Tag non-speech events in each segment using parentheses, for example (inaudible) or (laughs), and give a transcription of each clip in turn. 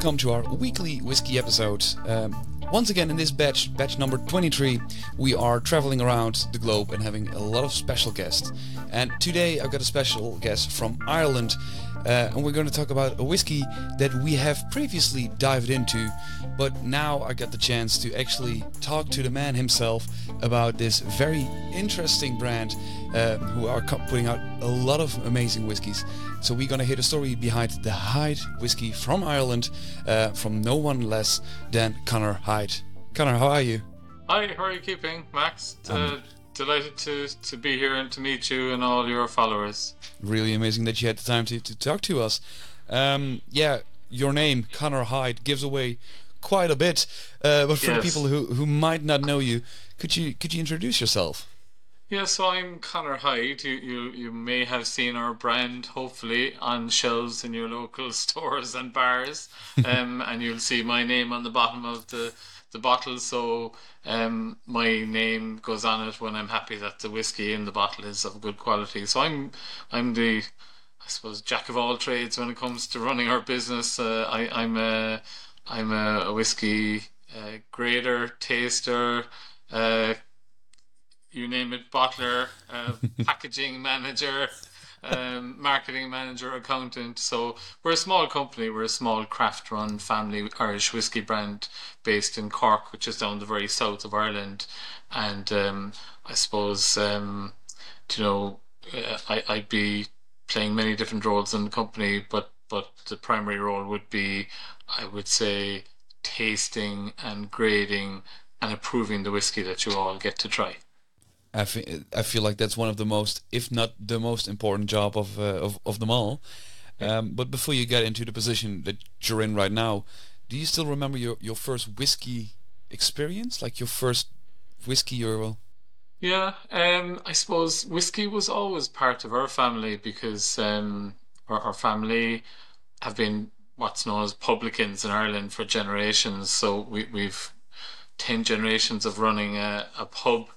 welcome to our weekly whiskey episode. Um, once again, in this batch, batch number 23, we are traveling around the globe and having a lot of special guests. And today I've got a special guest from Ireland, uh, and we're going to talk about a whiskey that we have previously dived into, but now I got the chance to actually talk to the man himself about this very interesting brand uh, who are putting out a lot of amazing whiskies. So we're going to hear the story behind the Hyde whiskey from Ireland uh, from no one less than Conor Hyde. Conor, how are you? Hi, how are you keeping, Max? Uh, Um, delighted to, to be here and to meet you and all your followers. Really amazing that you had the time to, to talk to us. Um, yeah, your name, Conor Hyde, gives away quite a bit. Uh, but for Yes. people who, who might not know you, could you could you introduce yourself? Yeah, so I'm Conor Hyde. You, you you may have seen our brand, hopefully, on shelves in your local (laughs) stores and bars, um, (laughs) and you'll see my name on the bottom of the the bottle. So um, my name goes on it when I'm happy that the whiskey in the bottle is of good quality. So I'm I'm the I suppose jack of all trades when it comes to running our business. Uh, I, I'm a I'm a, a whiskey uh, grader, taster, uh, you name it, bottler, uh, (laughs) packaging manager, um, marketing manager, accountant. So we're a small company. We're a small craft-run family Irish whiskey brand based in Cork, which is down the very south of Ireland. And um, I suppose um, you know uh, I I'd be playing many different roles in the company, but but the primary role would be, I would say, tasting and grading and approving the whiskey that you all get to try. I, fe- I feel like that's one of the most, if not the most important job of uh, of, of them all. Um, but before you get into the position that you're in right now, do you still remember your, your first whiskey experience? Like your first whiskey well, Yeah, um, I suppose whiskey was always part of our family because um, our, our family have been what's known as publicans in Ireland for generations. So we, we've 10 generations of running a, a pub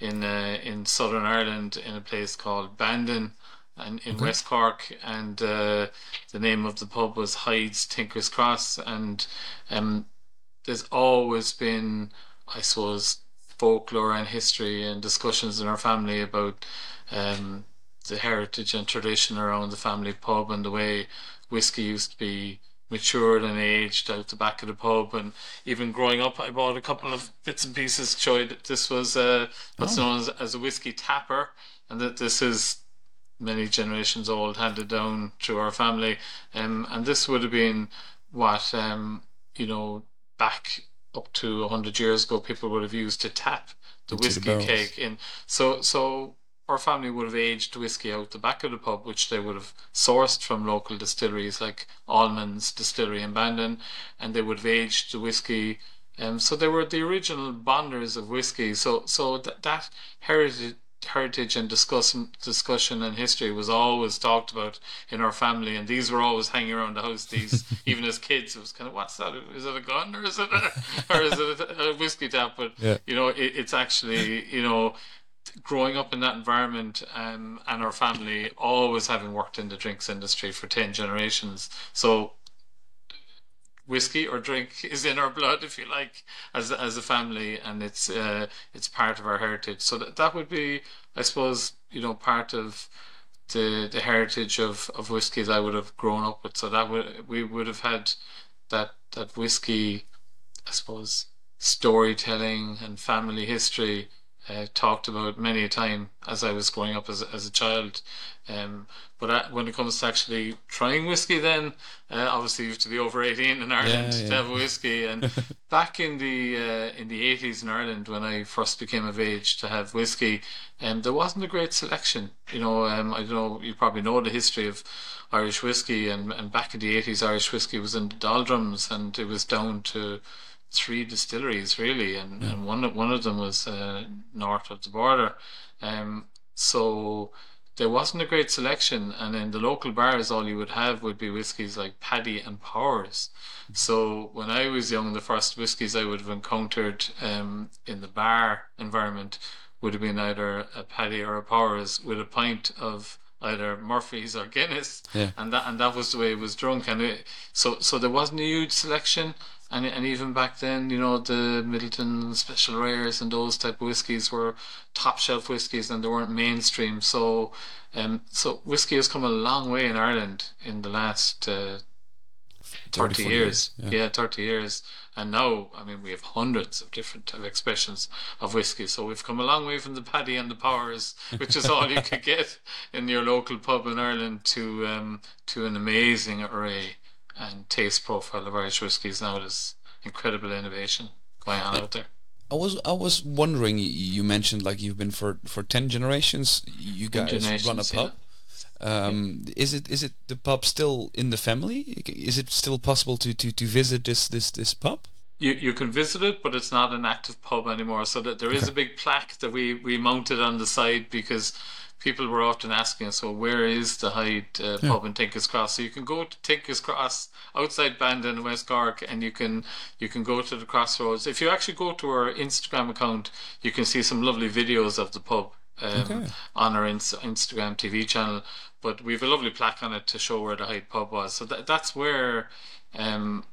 in uh, in Southern Ireland in a place called Bandon and in West Cork and uh, the name of the pub was Hyde's Tinker's Cross and um, there's always been I suppose folklore and history and discussions in our family about um, the heritage and tradition around the family pub and the way whiskey used to be matured and aged out the back of the pub and even growing up I bought a couple of bits and pieces. To show that this was uh, what's known as, as a whiskey tapper and that this is many generations old handed down through our family. Um, and this would have been what um, you know back up to 100 years ago people would have used to tap the the whiskey barrels. cake in. So so our family would have aged whiskey out the back of the pub, which they would have sourced from local distilleries like Allman's Distillery in Bandon, and they would have aged the whiskey. Um, so they were the original bonders of whiskey. So so that that heritage heritage and discussion discussion and history was always talked about in our family and these were always hanging around the house these (laughs) even as kids it was kind of what's that is it a gun or is it a, or is it a, a whiskey tap but Yeah. you know it, it's actually you know growing up in that environment um, and our family always having worked in the drinks industry for 10 generations. So whiskey or drink (laughs) is in our blood if you like as as a family and it's uh, it's part of our heritage. So that, that would be i suppose you know part of the the heritage of of whiskey that i would have grown up with. So that would we would have had that that whiskey i suppose storytelling and family history uh, talked about many a time as I was growing up as, a- as a child. Um, but when it comes to actually trying whiskey, then uh, obviously you have to be over eighteen in Ireland Yeah, to have whiskey. And (laughs) back in the uh, in the eighties in Ireland, when I first became of age to have whiskey, um, there wasn't a great selection. You know, um, I don't know. You probably know the history of Irish whiskey, and, and back in the eighties, Irish whiskey was in the doldrums, and it was down to three distilleries really, and, and one of- one of them was uh, north of the border. Um, so there wasn't a great selection, and in the local bars, all you would have would be whiskies like Paddy and Powers. So when I was young, the first whiskies I would have encountered um, in the bar environment would have been either a Paddy or a Powers with a pint of either Murphy's or Guinness, Yeah. and that and that was the way it was drunk. And it, so so there wasn't a huge selection. And, and even back then, you know, the Midleton Special Rares and those type of whiskies were top shelf whiskies and they weren't mainstream. So, um, so whiskey has come a long way in Ireland in the last uh, 30 40 years. years, Yeah. 30 years. And now, I mean, we have hundreds of different type of expressions of whiskey. So we've come a long way from the Paddy and the Powers, which is all you (laughs) could get in your local pub in Ireland, to um, to an amazing array and taste profile of Irish whiskies now. There's incredible innovation going on out there. I was I was wondering. You mentioned like you've been for for ten generations. You guys run a pub. Um, Is it is it the pub still in the family? Is it still possible to, to, to visit this this this pub? You you can visit it, but it's not an active pub anymore. So that there is a big plaque that we we mounted on the side because people were often asking us, "Well, where is the Hyde uh, pub in Tinker's Cross?" So you can go to Tinker's Cross outside Bandon in West Cork, and you can you can go to the crossroads. If you actually go to our Instagram account, you can see some lovely videos of the pub. Um, Okay. on our ins- Instagram TV channel, but we've a lovely plaque on it to show where the Hyde pub was. So that, that's where um,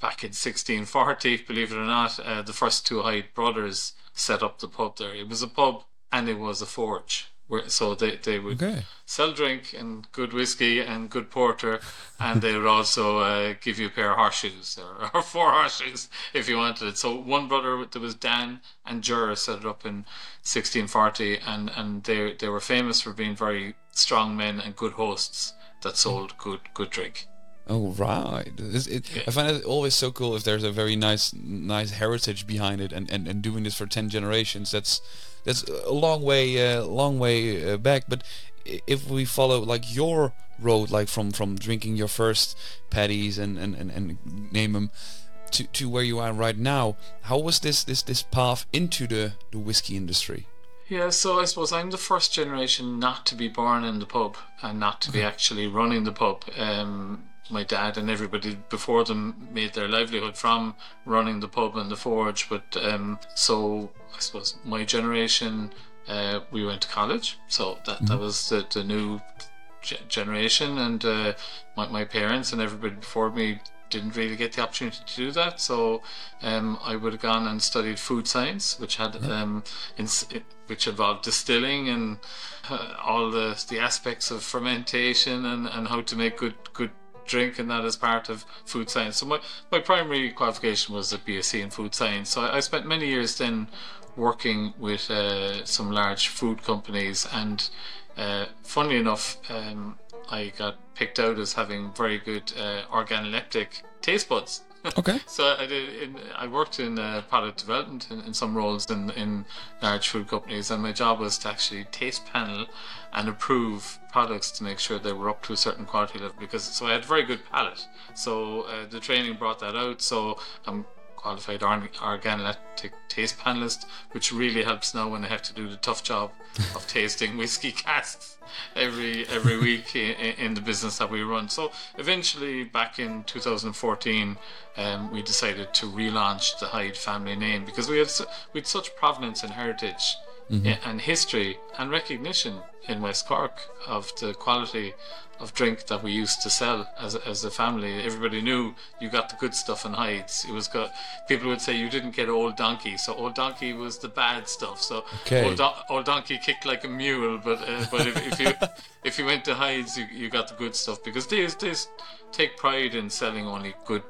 back in 1640, believe it or not, uh, the first two Hyde brothers set up the pub there. It was a pub and it was a forge. Where, so they, they would Okay. sell drink and good whiskey and good porter, and they would also uh, give you a pair of horseshoes or, (laughs) or four horseshoes if you wanted it. So one brother, there was Dan and Jura set it up in 1640, and, and they they were famous for being very strong men and good hosts that sold good good drink. Oh right. This- it- I find it always so cool if there's a very nice nice heritage behind it, and, and, and doing this for ten generations. That's that's a long way uh, long way uh, back. But if we follow like your road, like from, from drinking your first paddies and, and, and, and name them to, to where you are right now, how was this this, this path into the, the whiskey industry? Yeah, so I suppose I'm the first generation not to be born in the pub and not to be actually running the pub. Um, my dad and everybody before them made their livelihood from running the pub and the forge. But um, so I suppose my generation, uh, we went to college, so that that was the, the new ge- generation, and uh, my my parents and everybody before me didn't really get the opportunity to do that. So um, I would have gone and studied food science, which had um, in, which involved distilling and uh, all the the aspects of fermentation and, and how to make good good drink and that as part of food science. So my, my primary qualification was a BSc in food science. So I, I spent many years then working with uh, some large food companies and uh, funnily enough um, I got picked out as having very good uh, organoleptic taste buds. (laughs) Okay. So I did. In, I worked in uh, product development in, in some roles in in large food companies, and my job was to actually taste panel and approve products to make sure they were up to a certain quality level. Because so I had a very good palate. So uh, the training brought that out. So I'm qualified org- organoleptic taste panelist, which really helps now when I have to do the tough job of (laughs) tasting whiskey casks every every week in, in the business that we run. So eventually, back in 2014, um, we decided to relaunch the Hyde family name because we had we had such provenance and heritage i- and history and recognition in West Cork of the quality of drink that we used to sell as a, as a family. Everybody knew you got the good stuff in Hydes. It was got people would say you didn't get Old Donkey, so Old Donkey was the bad stuff. So Okay. Old, Don- Old Donkey kicked like a mule, but uh, but if, if you (laughs) if you went to Hydes, you, you got the good stuff because they they take pride in selling only good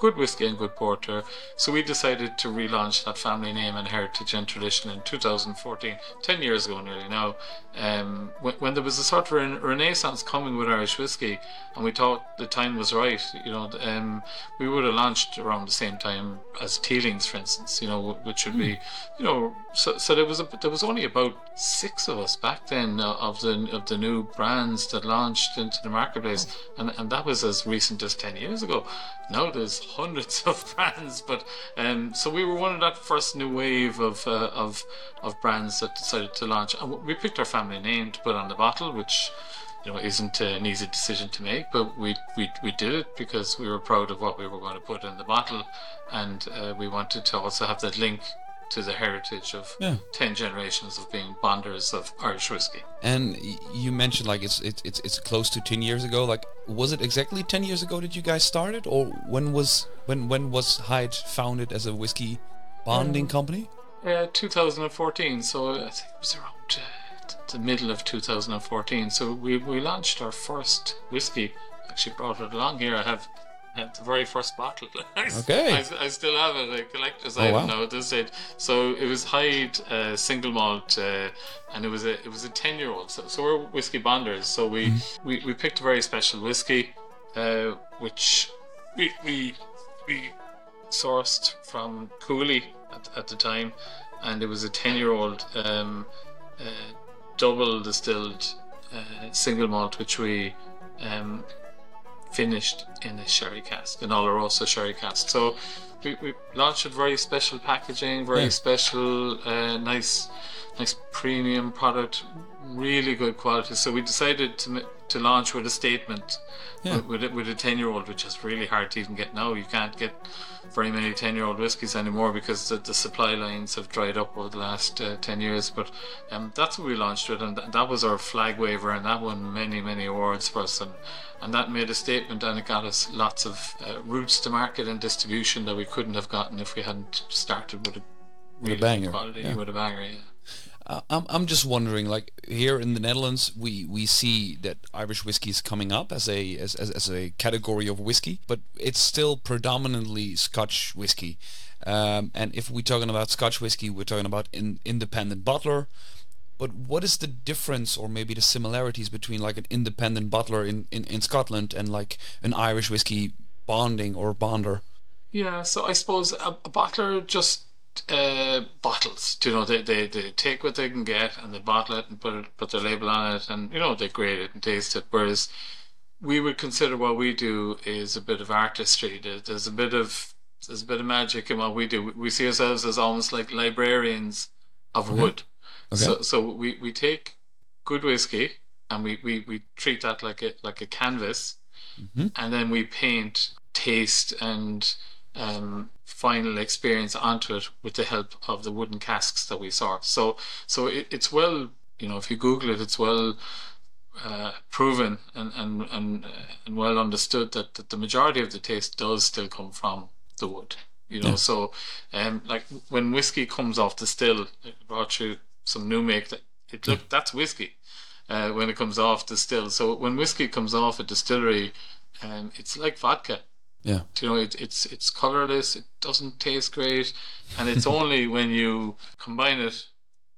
good whiskey and good porter. So we decided to relaunch that family name and heritage and tradition in 2014, 10 years ago nearly now, um, when, when there was a sort of rena- renaissance coming with Irish whiskey, and we thought the time was right. You know, um, we would have launched around the same time as Teelings, for instance. You know, which would be, you know, so, so there was a, there was only about six of us back then uh, of the of the new brands that launched into the marketplace, and and that was as recent as 10 years ago. Now there's (laughs) hundreds of brands, but um, so we were one of that first new wave of uh, of of brands that decided to launch. And we picked our family name to put on the bottle, which you know isn't an easy decision to make, but we we we did it because we were proud of what we were going to put in the bottle, and uh, we wanted to also have that link to the heritage of Yeah. 10 generations of being bonders of Irish whiskey. And you mentioned like it's it's it's it's close to ten years ago. Like, was it exactly ten years ago that you guys started, or when was when when was Hyde founded as a whiskey bonding company? Yeah, 2014, so I think it was around uh, the middle of 2014. So we, we launched our first whiskey. Actually brought it along here. I have, I have the very first bottle. (laughs) Okay. I, I still have it, a collector's Oh, item wow. now at this stage. So it was Hyde uh, single malt, uh, and it was a it was a 10 year old. So, so we're whiskey bonders. So we, Mm-hmm. we, we picked a very special whiskey, uh, which we, we we sourced from Cooley at, at the time, and it was a 10 year old um, uh, double distilled uh, single malt, which we um, finished in a sherry cask, an Oloroso sherry cask. So we, we launched with very special packaging, very Yeah. special, uh, nice, nice premium product, really good quality. So we decided to to launch with a statement Yeah. with, with, a- with a 10 year old, which is really hard to even get now. You can't get very many 10 year old whiskies anymore because the, the supply lines have dried up over the last uh, 10 years. But um, that's what we launched with, and th- that was our flag waver, and that won many, many awards for us. And, and that made a statement, and it got us lots of uh, routes to market and distribution that we couldn't have gotten if we hadn't started with a really banger, quality, yeah. with a banger. Yeah. Uh, I'm I'm just wondering, like here in the Netherlands, we, we see that Irish whiskey is coming up as a as, as, as a category of whiskey, but it's still predominantly Scotch whiskey. Um, and if we're talking about Scotch whiskey, we're talking about an independent bottler. But what is the difference, or maybe the similarities between like an independent bottler in, in, in Scotland and like an Irish whiskey bonding or bonder? Yeah, so I suppose a, a bottler just uh, bottles. You know, they, they, they take what they can get and they bottle it and put it, put their label on it, and you know they grade it and taste it. Whereas we would consider what we do is a bit of artistry. There's a bit of there's a bit of magic in what we do. We- see ourselves as almost like librarians of wood. Okay. So so we, we take good whiskey and we, we, we treat that like a like a canvas and then we paint taste and um, final experience onto it with the help of the wooden casks that we saw. So so it, it's well you know if you Google it, it's well uh, proven and and and, uh, and well understood that, that the majority of the taste does still come from the wood. You know, Yeah. so um, like when whiskey comes off the still, I brought you some new make that it look that's whiskey uh, when it comes off the still. So when whiskey comes off a distillery, um, it's like vodka. Yeah. You know, it, it's it's colorless. It doesn't taste great, and it's (laughs) only when you combine it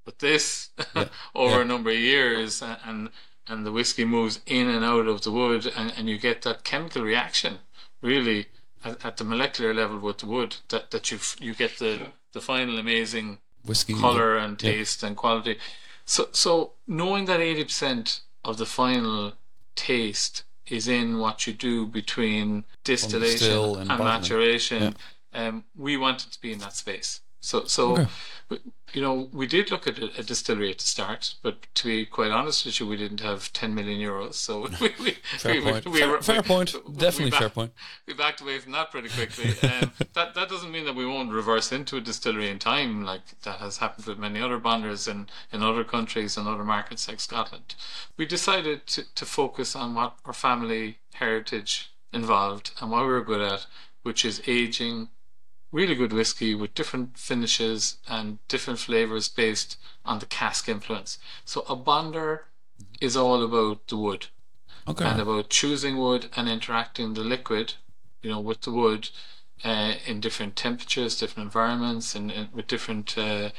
with this (laughs) over Yeah. a number of years, and and the whiskey moves in and out of the wood, and, and you get that chemical reaction, really at, at the molecular level with the wood, that that you you get the the final amazing Whiskey. color and Yeah. taste and quality. So, so knowing that eighty percent of the final taste is in what you do between distillation and, and maturation, um, we wanted to be in that space. So, so Okay. we- you know, we did look at a, a distillery at the start, but to be quite honest with you, we didn't have ten million euros. So (laughs) we, we, Fair we, point. we fair, fair point. (laughs) Definitely back- fair point. we backed away from that pretty quickly. Um, (laughs) that that doesn't mean that we won't reverse into a distillery in time, like that has happened with many other bonders in, in other countries and other markets like Scotland. We decided to, to focus on what our family heritage involved and what we were good at, which is aging really good whiskey with different finishes and different flavors based on the cask influence. So a bonder is all about the wood Okay. and about choosing wood and interacting the liquid, you know, with the wood uh, in different temperatures, different environments, and, and with different, uh,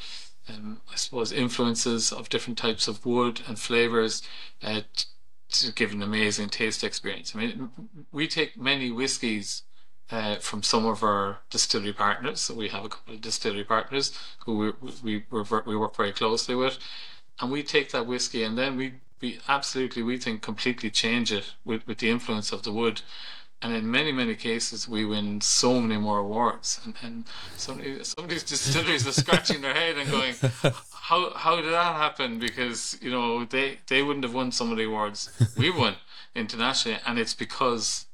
um, I suppose, influences of different types of wood and flavors uh, to give an amazing taste experience. I mean, we take many whiskies. Uh, from some of our distillery partners, so we have a couple of distillery partners who we we we, work very closely with, and we take that whiskey and then we we absolutely we think completely change it with, with the influence of the wood. And in many many cases we win so many more awards. And, and some, some of these distilleries are scratching their head and going how how did that happen? Because you know they they wouldn't have won some of the awards we won internationally. And it's because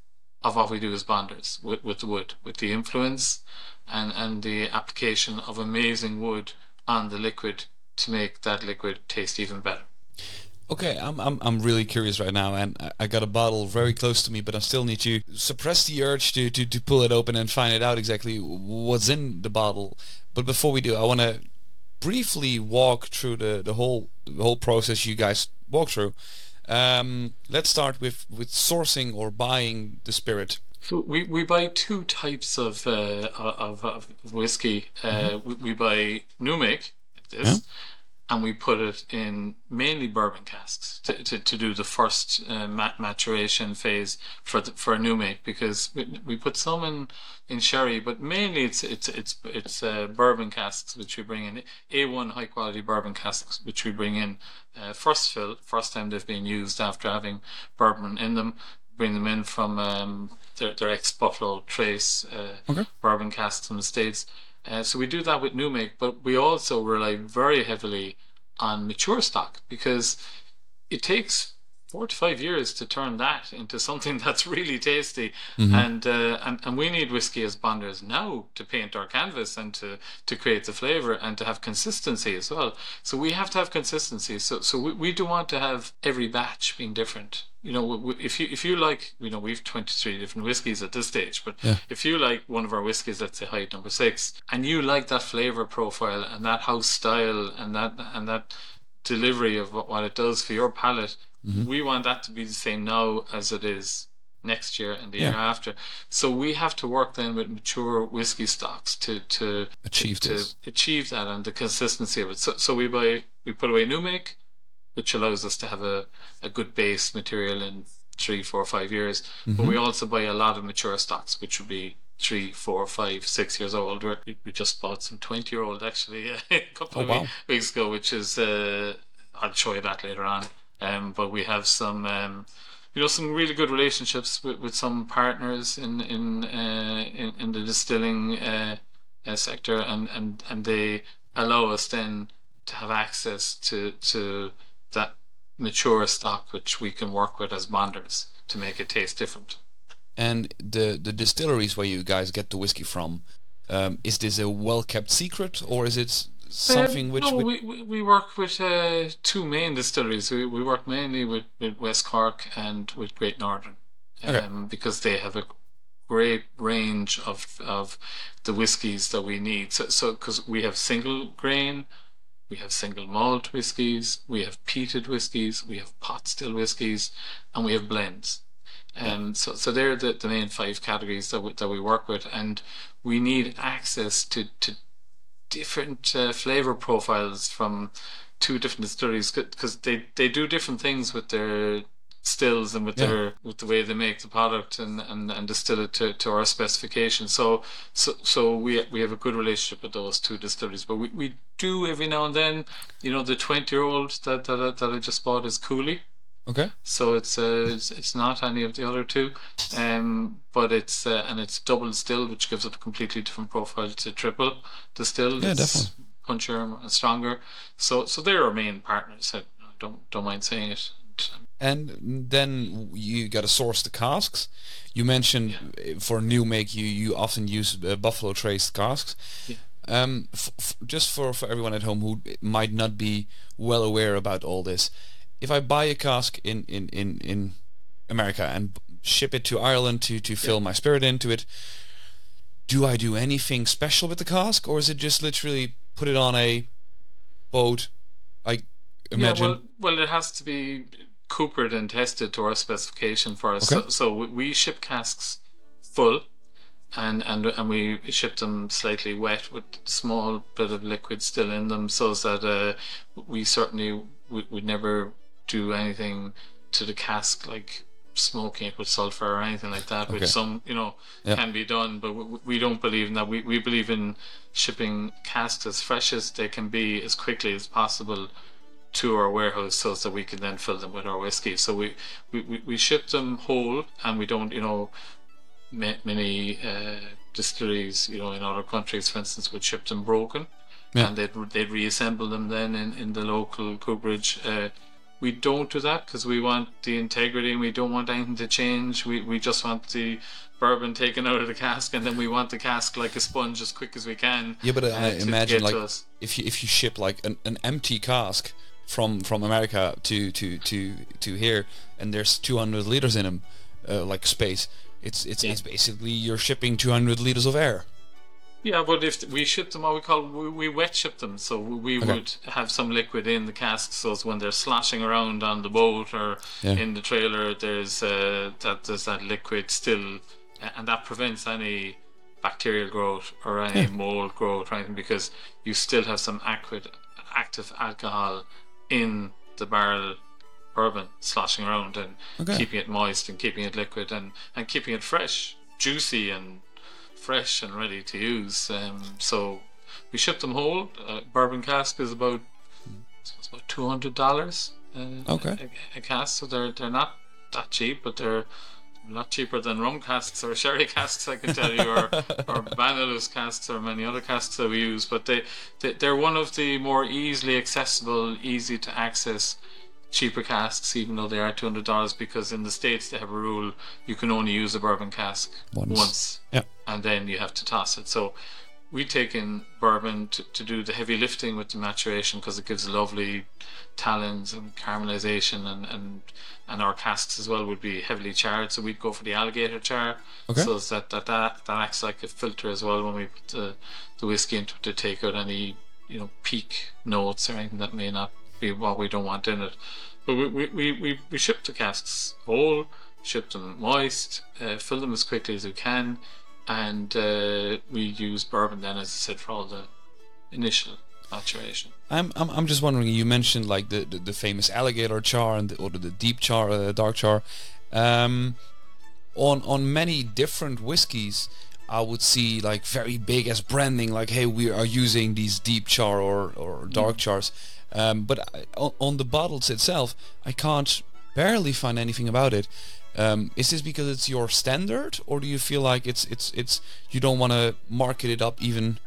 of what we do as bonders with, with the wood with the influence and, and the application of amazing wood on the liquid to make that liquid taste even better. Okay, I'm, I'm I'm really curious right now, and I got a bottle very close to me, but I still need to suppress the urge to, to, to pull it open and find it out exactly what's in the bottle. But before we do, I want to briefly walk through the, the whole the whole process you guys walk through. Um, let's start with, with sourcing or buying the spirit. So we, we buy two types of uh, of, of whiskey. Uh, mm-hmm. we, we, buy new make, this, and we put it in mainly bourbon casks to, to, to do the first uh, maturation phase for the, for a new make because we, we put some in in sherry, but mainly it's it's it's it's uh, bourbon casks which we bring in A1 high quality bourbon casks which we bring in uh, first fill first time they've been used after having bourbon in them. Bring them in from um, their, their ex Buffalo Trace uh, okay. bourbon casks from the states uh, so we do that with new make, but we also rely very heavily on mature stock because it takes four to five years to turn that into something (laughs) that's really tasty. Mm-hmm. And, uh, and and we need whiskey as bonders now to paint our canvas and to, to create the flavor and to have consistency as well. So we have to have consistency. So so we, we do want to have every batch being different you know, if you if you like, you know, we've twenty three different whiskies at this stage, but yeah. if you like one of our whiskies, let's say Hyde Number Six, and you like that flavor profile and that house style and that and that delivery of what, what it does for your palate, mm-hmm. we want that to be the same now as it is next year and the yeah. year after. So we have to work then with mature whiskey stocks to to achieve to, to achieve that and the consistency of it. So so we buy we put away new make which allows us to have a, a good base material in three, four, five years. Mm-hmm. But we also buy a lot of mature stocks, which would be three, four, five, six years old. We, we just bought some 20 year old actually (laughs) a couple oh, of wow. weeks ago, which is, uh, I'll show you that later on. Um, but we have some, um, you know, some really good relationships with, with some partners in in, uh, in, in the distilling uh, uh sector, and, and, and they allow us then to have access to to that mature stock which we can work with as bonders to make it taste different. And the the distilleries where you guys get the whiskey from, um, is this a well kept secret or is it something um, which no, we, we, we work with uh, two main distilleries. We, we work mainly with, with West Cork and with Great Northern, um, okay. because they have a great range of of the whiskies that we need. So so because we have single grain we have single malt whiskies, we have peated whiskies, we have pot still whiskies, and we have blends. Um, so, so they're the, the main five categories that we, that we work with, and we need access to, to different uh, flavor profiles from two different distilleries because they, they do different things with their stills and with yeah. their with the way they make the product and, and, and distill it to, to our specification. So so so we we have a good relationship with those two distilleries. But we, we do every now and then, you know, the twenty year old that, that that I just bought is Cooley. Okay. So it's uh, it's, it's not any of the other two, um, but it's uh, and it's double distilled, which gives it a completely different profile to triple distilled. Yeah, it's definitely. Punchier and stronger. So so they're our main partners. I don't don't mind saying it and then you got to source the casks. You mentioned yeah. for new make you you often use uh, Buffalo Trace casks. Yeah. Um, just for, for everyone at home who might not be well aware about all this, if I buy a cask in, in, in, in America and ship it to Ireland to, to fill yeah. my spirit into it, do I do anything special with the cask, or is it just literally put it on a boat? I imagine. Yeah, well, well, it has to be coopered and tested to our specification for us. Okay. So, so we ship casks full, and and and we ship them slightly wet with a small bit of liquid still in them, so that uh, we certainly would, would never do anything to the cask like smoking it with sulfur or anything like that, okay. which some you know yep. can be done, but we, we, don't believe in that. We we believe in shipping casks as fresh as they can be as quickly as possible to our warehouse so that we can then fill them with our whiskey. So we, we, we ship them whole and we don't, you know, many uh, distilleries, you know, in other countries, for instance, would ship them broken yeah. and they'd, they'd reassemble them then in, in the local cooperage. Uh, we don't do that because we want the integrity and we don't want anything to change. We, we just want the bourbon taken out of the cask, and then we want the cask like a sponge as quick as we can. Yeah, but I imagine like if you if you ship like an, an empty cask from from America to to to to here, and there's 200 liters in them, uh, like space. It's it's Yeah. it's basically you're shipping 200 liters of air. Yeah, but if we ship them, what we call we, we wet ship them, so we Okay. would have some liquid in the casks, so when they're sloshing around on the boat or Yeah. in the trailer, there's uh, that there's that liquid still, and that prevents any bacterial growth or any mold growth or anything because you still have some acrid, active alcohol in the barrel bourbon sloshing around and Okay. keeping it moist and keeping it liquid and, and keeping it fresh, juicy and fresh and ready to use. Um, so we ship them whole. Uh, bourbon cask is about it's about two hundred dollars. Uh, Okay. A, a cask, so they're they're not that cheap, but they're lot cheaper than rum casks or sherry (laughs) casks, I can tell you, or (laughs) or Banyuls casks or many other casks that we use. But they, they they're one of the more easily accessible, easy to access cheaper casks, even though they are two hundred dollars. Because in the states they have a rule you can only use a bourbon cask Once. Yeah. and then you have to toss it. So we take in bourbon to, to do the heavy lifting with the maturation because it gives lovely talons and caramelization and, and and our casks as well would be heavily charred. So we'd go for the alligator char. Okay. so that, that that that acts like a filter as well when we put the, the whiskey into it to take out any you know peak notes or anything that may not be what we don't want in it. But we we, we, we, we ship the casks whole ship them moist uh, fill them as quickly as we can and uh, we use bourbon then as I said for all the initial maturation I'm, I'm I'm just wondering. You mentioned like the, the, the famous alligator char and the, or the deep char, uh, dark char. Um, on on many different whiskies, I would see like very big as branding, like hey, we are using these deep char or or dark chars. Um, but I, on, on the bottles itself, I can't barely find anything about it. Um, is this because it's your standard, or do you feel like it's it's it's you don't want to market it up even?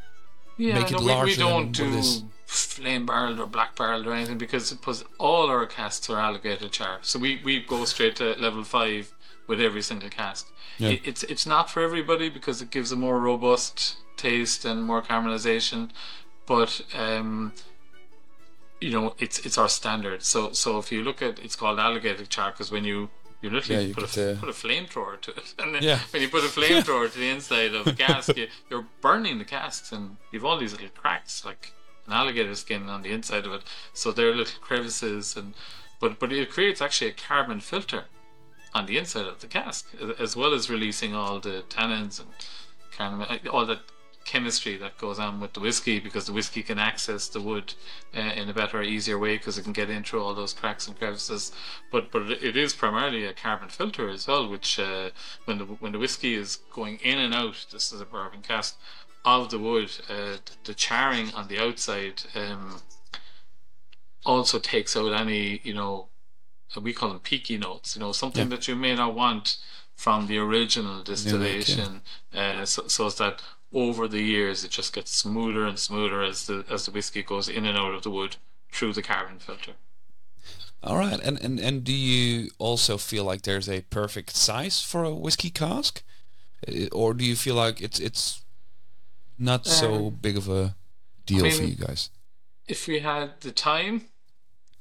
Yeah, make it no, we, we don't than do it is. flame barreled or black barreled or anything because all our casks are alligator char. So we, we go straight to level five with every single cask. Yeah. It, it's it's not for everybody because it gives a more robust taste and more caramelization, but um, you know it's it's our standard. So so if you look at it's called alligator char because when you you literally Yeah, you put, a, the- put a flamethrower to it, (laughs) and then Yeah. when you put a (laughs) flamethrower to the inside of a cask, you, you're burning the casks, and you've all these little cracks like an alligator skin on the inside of it. So there are little crevices, and but but it creates actually a carbon filter on the inside of the cask, as well as releasing all the tannins and all that chemistry that goes on with the whiskey, because the whiskey can access the wood uh, in a better, easier way, because it can get in through all those cracks and crevices. But but it is primarily a carbon filter as well, which uh, when the when the whiskey is going in and out, this is a bourbon cask of the wood, uh, the charring on the outside. Um, also takes out any, you know, we call them peaky notes, you know, something Yeah. that you may not want from the original distillation, uh, so, so as that over the years it just gets smoother and smoother as the as the whiskey goes in and out of the wood through the carbon filter. All right, and, and and do you also feel like there's a perfect size for a whiskey cask, or do you feel like it's it's not so um, big of a deal for mean- you guys? If we had the time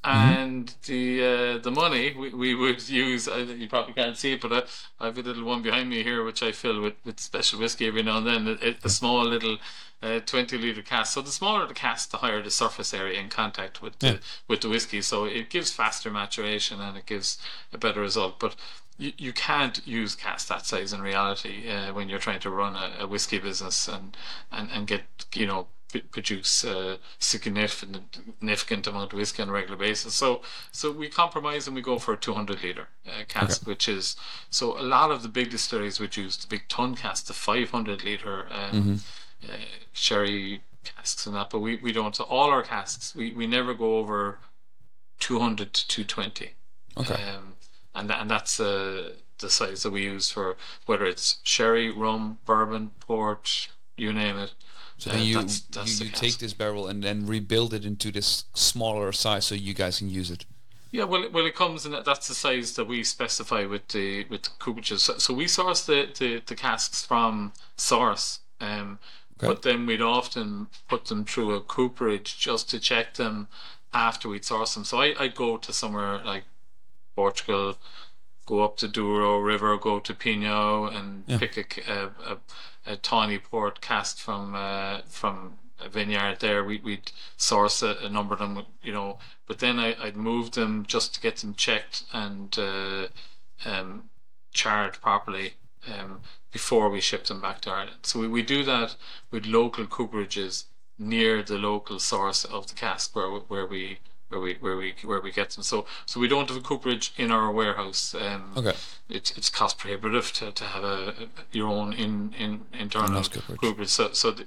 Mm-hmm. and the uh, the money, we, we would use. Uh, you probably can't see it, but I, I have a little one behind me here, which I fill with, with special whiskey every now and then. It, it, a small little uh, twenty liter cask. So the smaller the cask, the higher the surface area in contact with Yeah. the with the whiskey. So it gives faster maturation and it gives a better result. But you, you can't use cask that size in reality uh, when you're trying to run a, a whiskey business and, and, and get you know produce a significant significant amount of whiskey on a regular basis. So so we compromise and we go for a 200 liter uh, cask, which is so a lot of the big distilleries would use the big ton cask, the 500 liter um, uh, sherry casks and that, but we, we don't. So all our casks, we, we never go over 200 to 220. Okay. Um, and and that's uh, the size that we use for whether it's sherry, rum, bourbon, port, you name it. So then you that's- that's you, you take this barrel and then rebuild it into this smaller size so you guys can use it. Yeah, well, well, it comes in that that's the size that we specify with the with the cooperages. So, so we source the, the, the casks from source, um, Okay. but then we'd often put them through a cooperage just to check them after we'd source them. So I I'd go to somewhere like Portugal, go up to Douro River, go to Pinhao, and Yeah. pick a, a, a, a tawny port cask from uh, from a vineyard there. We, we'd source a, a number of them, you know, but then I, I'd move them just to get them checked and uh, um, charred properly um, before we ship them back to Ireland. So we, we do that with local cooperages near the local source of the cask where where we where we where we where we get them. So so we don't have a cooperage in our warehouse. Um, Okay. It's it's cost prohibitive to, to have a, a your own in in internal cooperage. cooperage. So so the,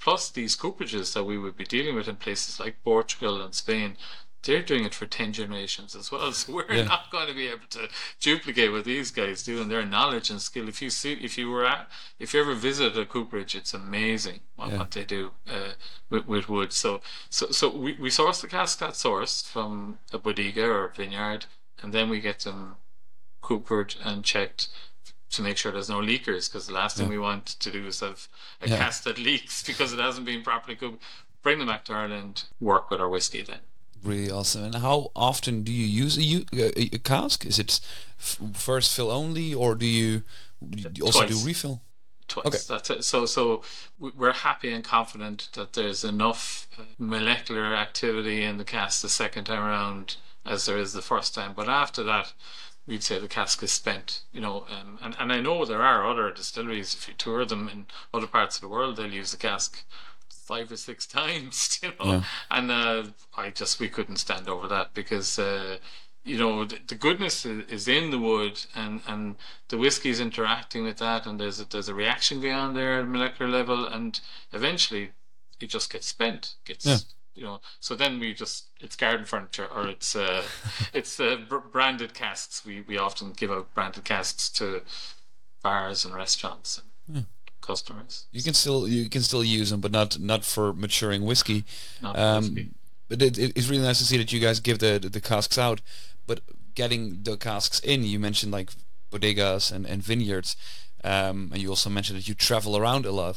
plus these cooperages that we would be dealing with in places like Portugal and Spain. They're doing it for ten generations as well, (laughs) so we're Yeah. not going to be able to duplicate what these guys do and their knowledge and skill. If you see, if you were at, if you ever visit a cooperage, it's amazing what, Yeah. what they do uh, with, with wood. So, so, so we, we source the cask that source from a bodega or a vineyard, and then we get them coopered and checked to make sure there's no leakers. Because the last thing we want to do is have a Yeah. cask that (laughs) leaks because it hasn't been properly cooked. Bring them back to Ireland. Work with our whiskey then. Really awesome. And how often do you use a cask? Is it f- first fill only, or do you, do you also do refill? twice. Okay. That's it. So, so we- we're happy and confident that there's enough uh, molecular activity in the cask the second time around as there is the first time. But after that, we'd say the cask is spent. You know, um, and and I know there are other distilleries. If you tour them in other parts of the world, they'll use the cask five or six times. (laughs) You know, Yeah. and uh, I just we couldn't stand over that because. Uh, you know the, the goodness is in the wood and and the whiskey's interacting with that and there's a, there's a reaction going on there at a molecular level and eventually it just gets spent gets Yeah. you know so then we just it's garden furniture or it's uh (laughs) it's uh, br- branded casks we we often give out branded casks to bars and restaurants and customers You can still you can still use them, but not not for maturing whiskey. not Um, whiskey. but it, it- it's really nice to see that you guys give the, the the casks out, but getting the casks in. You mentioned like bodegas and, and vineyards, um, and you also mentioned that you travel around a lot.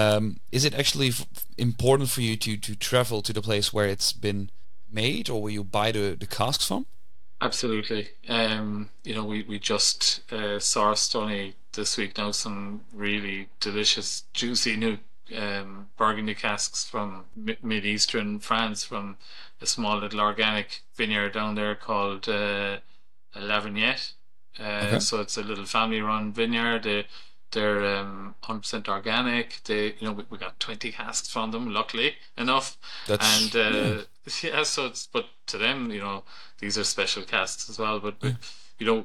Um, is it actually f- important for you to to travel to the place where it's been made, or where you buy the, the casks from? Absolutely. Um, you know, we, we just uh, sourced only this week now some really delicious, juicy new um, Burgundy casks from mi- mid-eastern France from a small little organic vineyard down there called uh, La Vignette. Uh, Okay. So it's a little family-run vineyard. They, they're um, 100% organic. They, you know, we, we got 20 casks from them, luckily enough That's and uh, (laughs) yeah. so it's but to them, you know, these are special casks as well. But, but you know,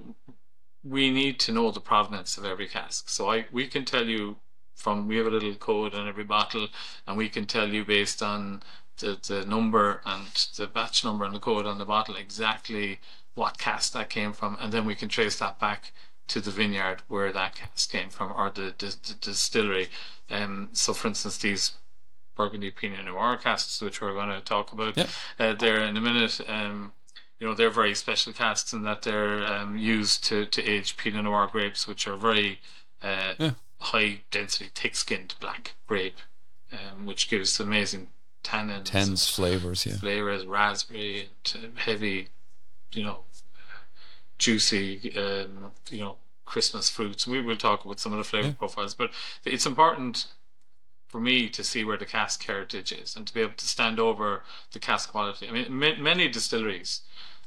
we need to know the provenance of every cask. So I we can tell you from we have a little code on every bottle, and we can tell you based on the the number and the batch number and the code on the bottle exactly what cask that came from, and then we can trace that back to the vineyard where that cask came from or the, the, the distillery. Um, so, for instance, these Burgundy Pinot Noir casks, which we're going to talk about Yeah. uh, there in a minute. Um, you know, they're very special casks in that they're um, used to, to age Pinot Noir grapes, which are very uh, Yeah. high density, thick skinned black grape, um, which gives amazing tannins, Tense flavors, yeah. flavors, raspberry, and uh, heavy, you know, juicy, um, you know, Christmas fruits. We will talk about some of the flavor Yeah. profiles, but it's important for me to see where the cask heritage is and to be able to stand over the cask quality. I mean, ma- many distilleries,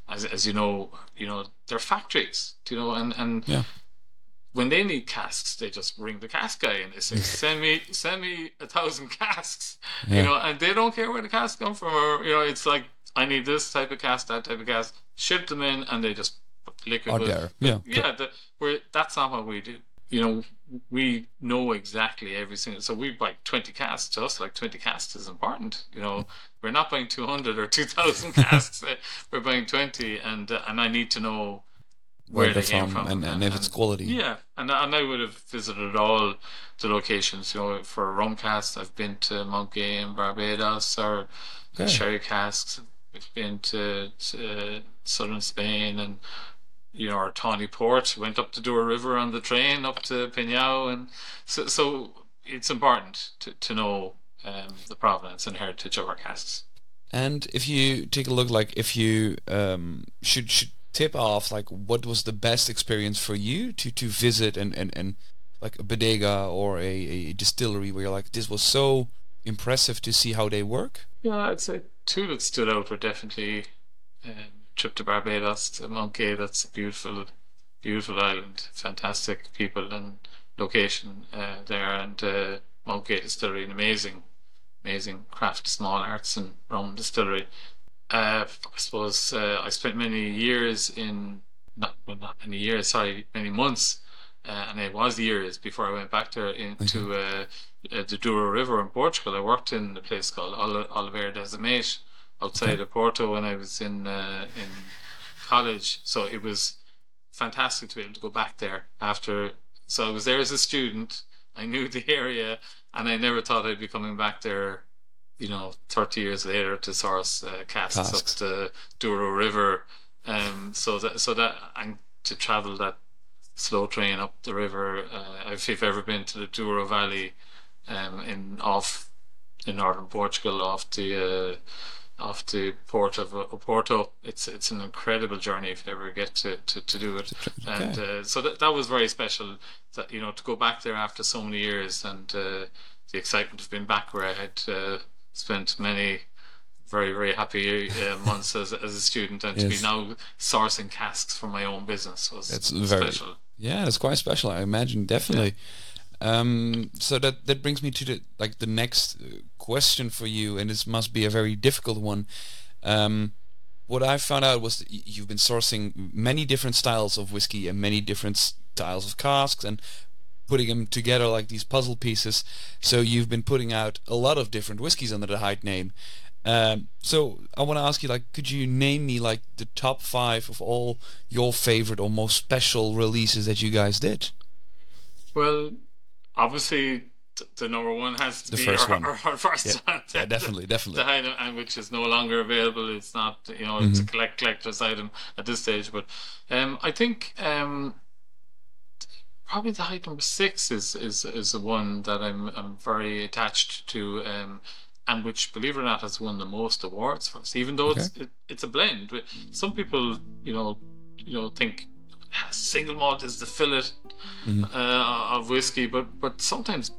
as, as you know, you know, they're factories, you know, and, and Yeah. when they need casks, they just ring the cask guy and they say, (laughs) "Send me, send me a thousand casks," Yeah. you know, and they don't care where the casks come from, or you know, it's like I need this type of cask, that type of cask, ship them in, and they just liquid. Out there, yeah. yeah, the, we're, that's not what we do. You know, we know exactly every single. So we buy twenty casks. To us, like twenty casks is important. You know, we're not buying two hundred or two thousand (laughs) casks. uh, We're buying twenty, and uh, and I need to know Where where, they're they came from, from, and, and if it's quality. yeah, and and I would have visited all the locations. You know, for rum casks, I've been to Mount Gay in Barbados, or Okay. sherry casks, We've been to, to southern Spain and you know our Tawny Port. Went up the Douro River on the train up to Pinhao, and so so it's important to to know um, the provenance and heritage of our casks. And if you take a look, like if you um, should should tip off, like what was the best experience for you to to visit and and and like a bodega or a, a distillery where you're like this was so impressive to see how they work. Yeah, I'd say two that stood out were definitely um, trip to Barbados to Mount Gay. That's a beautiful, beautiful island, fantastic people and location uh, there, and uh, Mount Gay Distillery, an amazing amazing craft small arts and rum distillery. Uh, I suppose uh, I spent many years in not well, not many years, sorry, many months, uh, and it was years before I went back there into uh, uh, the Douro River in Portugal. I worked in a place called Oliveira das Meias outside of Porto when I was in uh, in college. So it was fantastic to be able to go back there after. So I was there as a student. I knew the area, and I never thought I'd be coming back there, you know, 30 years later to source uh, casks, casks, up the Douro River. Um, so that so that and to travel that slow train up the river. Uh, if you've ever been to the Douro Valley, um, in off in northern Portugal, off the uh, off the port of Oporto. It's it's an incredible journey if you ever get to, to, to do it. Okay. And uh, so that that was very special. That you know to go back there after so many years and uh, the excitement of being back where I had uh, spent many very very happy uh, (laughs) months as as a student and yes. to be now sourcing casks for my own business was it's very, special. Yeah, it's quite special. I imagine definitely. Yeah. Um, so that that brings me to the like the next uh, question for you, and this must be a very difficult one. Um, what I found out was that you've been sourcing many different styles of whiskey and many different styles of casks and putting them together like these puzzle pieces. So you've been putting out a lot of different whiskeys under the Hyde name. Um, so I want to ask you, like, could you name me like the top five of all your favorite or most special releases that you guys did? Well, obviously the number one has to the be first our, one. Our, our first yeah, one. yeah, definitely, definitely. The item, and which is no longer available. It's not, you know, it's mm-hmm. a collect collector's item at this stage. But um, I think um, probably the Hyde number six is is is the one that I'm I'm very attached to. Um, and which, believe it or not, has won the most awards for us. Even though okay. it's it, it's a blend. Some people, you know, you know, think single malt is the fillet mm-hmm. uh, of whiskey, but but sometimes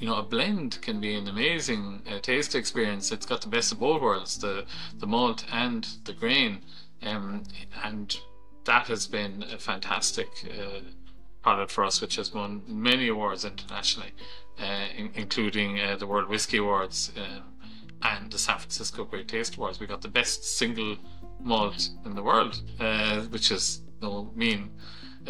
you know a blend can be an amazing uh, taste experience. It's got the best of both worlds, the the malt and the grain, um, and that has been a fantastic uh, product for us, which has won many awards internationally, uh, in, including uh, the World Whiskey Awards. Um, and the San Francisco Great Taste Awards. We got the best single malt in the world, uh, which is no mean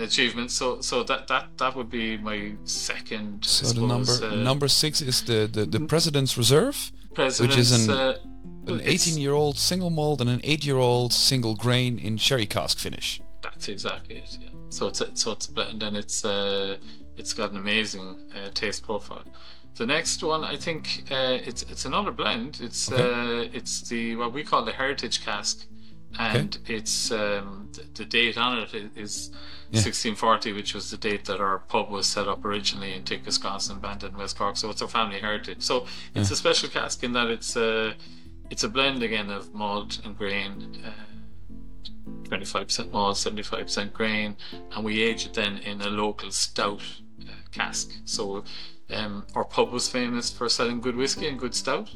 achievement. So so that that that would be my second. So suppose, the number uh, number six is the the, the President's Reserve, President's, which is an uh, an 18 year old single malt and an 8 year old single grain in sherry cask finish. That's exactly it. Yeah. So it's a, so it's a blend and it's uh, it's got an amazing uh, taste profile. The next one, I think, uh, it's it's another blend. It's okay. uh, it's the what we call the heritage cask, and okay. it's um, the, the, date on it is yeah. 1640, which was the date that our pub was set up originally in Tickwisconsin, Bandon, West Cork. So it's our family heritage. So it's yeah. a special cask in that it's a it's a blend again of malt and grain. Uh, 25% malt, 75% grain, and we age it then in a local stout uh, cask. So um, our pub was famous for selling good whiskey and good stout.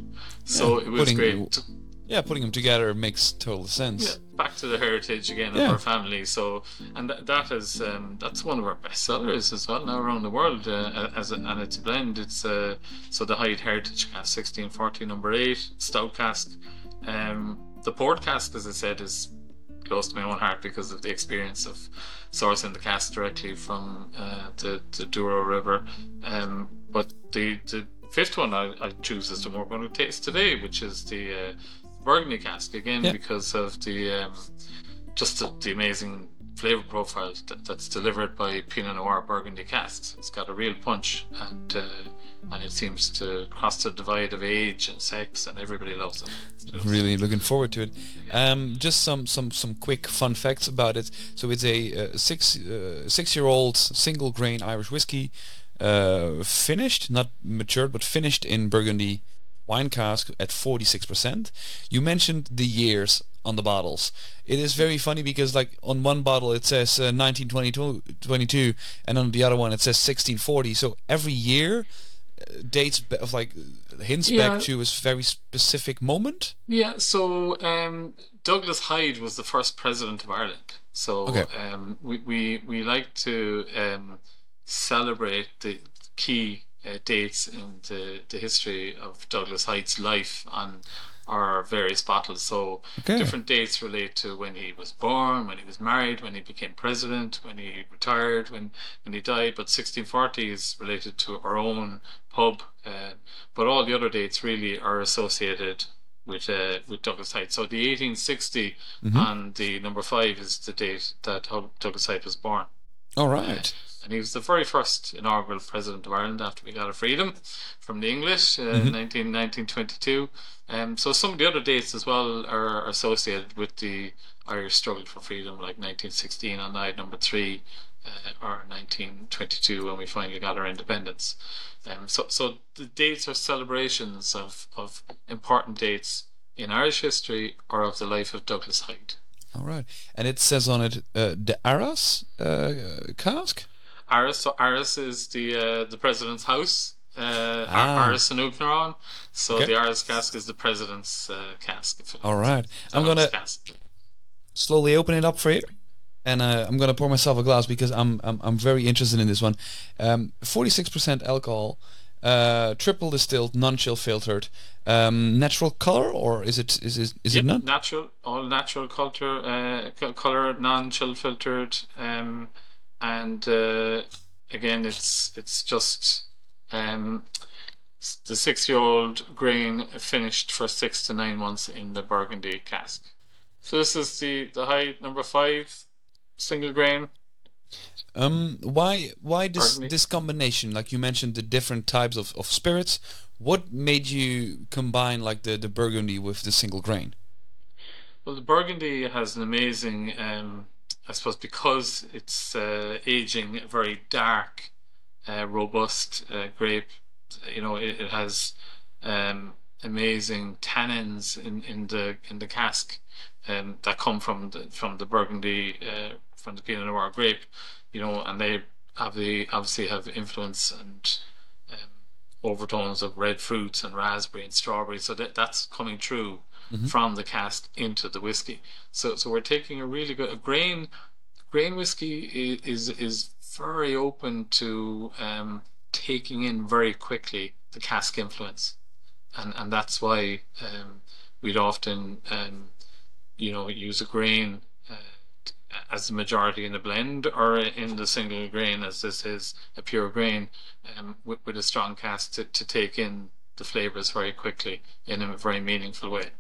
So yeah, it was great. To, yeah, putting them together makes total sense. Yeah, back to the heritage again yeah. of our family. So, and th- that is um, that's one of our best sellers as well now around the world. Uh, as a, and it's a blend. It's uh, so the Hyde Heritage Cask, sixteen forty, number eight, stout cask. Um, the port cask, as I said, is close to my own heart because of the experience of sourcing the cask directly from uh, the, the Douro River. Um, but the, the fifth one I, I choose is the one we're going to taste today, which is the uh, Burgundy cask again yeah. because of the um, just the, the, amazing flavor profile that, that's delivered by Pinot Noir Burgundy casks. It's got a real punch, and uh, and it seems to cross the divide of age and sex, and everybody loves it. Really looking forward to it. Um, just some some some quick fun facts about it. So it's a uh, six uh, six year old single grain Irish whiskey, uh, finished, not matured, but finished in Burgundy wine cask at 46%. You mentioned the years on the bottles. It is very funny because like on one bottle it says uh, 1922 and on the other one it says 1640. So every year uh, dates of like hints yeah. back to a very specific moment. Yeah, so um, Douglas Hyde was the first president of Ireland. So okay. um, we, we, we like to um, celebrate the key uh, dates in the, the history of Douglas Hyde's life on our various battles. So okay. different dates relate to when he was born, when he was married, when he became president, when he retired, when when he died. But 1640 is related to our own pub. Uh, but all the other dates really are associated with uh, with Douglas Hyde. So the 1860 mm-hmm. and the number five is the date that Douglas Hyde was born. All right. Uh, and he was the very first inaugural president of Ireland after we got our freedom from the English uh, mm-hmm. in 19, 1922. Um, so some of the other dates as well are associated with the Irish struggle for freedom, like 1916 on night number three, uh, or 1922 when we finally got our independence. Um, so, so the dates are celebrations of, of important dates in Irish history or of the life of Douglas Hyde. All right, and it says on it uh, the Áras uh, cask. Áras. So Áras is the uh, the president's house. Uh, ah. Áras an Uachtaráin. So okay. the Áras cask is the president's uh, cask. All right, I'm gonna cask. slowly open it up for you, and uh, I'm gonna pour myself a glass because I'm I'm, I'm very interested in this one. Um, 46% alcohol. Uh, triple distilled, non-chill filtered, um, natural color, or is it is it is yep, it not natural? All natural culture, uh, color, non-chill filtered. Um, and uh, again, it's it's just um, the six-year-old grain finished for six to nine months in the Burgundy cask. So this is the the Hyde number five single grain. Um, why why this this combination? Like you mentioned, the different types of, of spirits. What made you combine like the the Burgundy with the single grain? Well, the Burgundy has an amazing um, I suppose because it's uh, aging a very dark, uh, robust uh, grape, you know, it, it has um, amazing tannins in, in the in the cask um, that come from the from the Burgundy uh, from the Pinot Noir grape, you know, and they have the obviously have influence and um, overtones of red fruits and raspberry and strawberry. So that that's coming through mm-hmm. from the cask into the whiskey. So so we're taking a really good a grain grain whiskey is is very open to um, taking in very quickly the cask influence, and and that's why um, we'd often um, you know use a grain. Uh, as the majority in the blend or in the single grain as this is a pure grain um, with, with a strong cask to, to take in the flavors very quickly in a very meaningful way.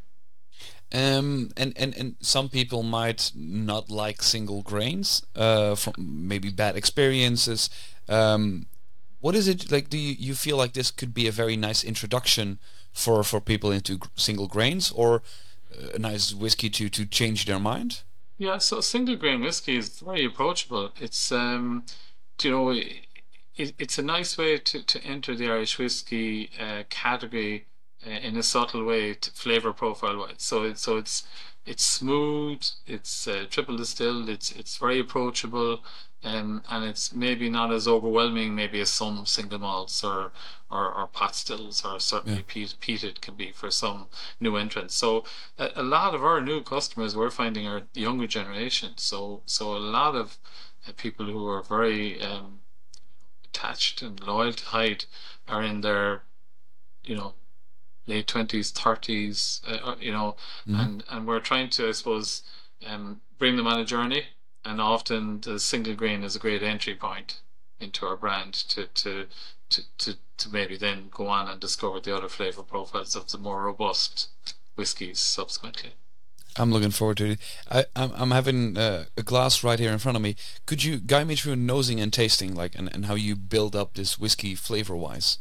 Um, and, and, and some people might not like single grains uh, from maybe bad experiences. Um, what is it like? Do you, you feel like this could be a very nice introduction for, for people into single grains or a nice whiskey to, to change their mind? Yeah, so single grain whiskey is very approachable. It's um, you know, it, it's a nice way to, to enter the Irish whiskey uh, category uh, in a subtle way, flavor profile wise. So it's so it's it's smooth, it's uh, triple distilled, it's it's very approachable, um, and it's maybe not as overwhelming maybe as some single malts or or, or pot stills or certainly yeah. peat, peated can be for some new entrants. So a, a, lot of our new customers we're finding are younger generation. So so a lot of uh, people who are very um, attached and loyal to Hyde are in their you know late twenties, thirties, uh, uh, you know, mm-hmm. and and we're trying to, I suppose, um, bring them on a journey. And often the single grain is a great entry point into our brand to to to to, to maybe then go on and discover the other flavor profiles of the more robust whiskies subsequently. I'm looking forward to it. I, I'm, I'm having uh, a glass right here in front of me. Could you guide me through nosing and tasting, like, and, and how you build up this whiskey flavor-wise?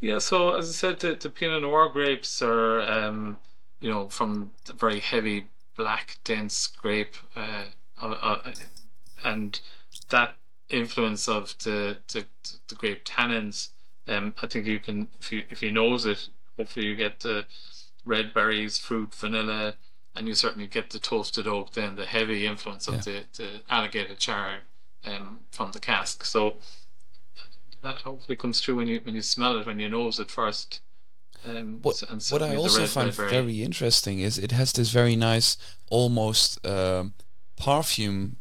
Yeah, so as I said, the, the Pinot Noir grapes are, um, you know, from the very heavy black, dense grape, uh, uh, uh, and that influence of the the, the grape tannins. Um, I think you can, if you if you nose it, hopefully you get the red berries, fruit, vanilla, and you certainly get the toasted oak, then the heavy influence of yeah. the, the alligator char um, from the cask. So that hopefully comes through when you when you smell it, when you nose it first. Um, what, what I also find very interesting is it has this very nice, almost uh, perfume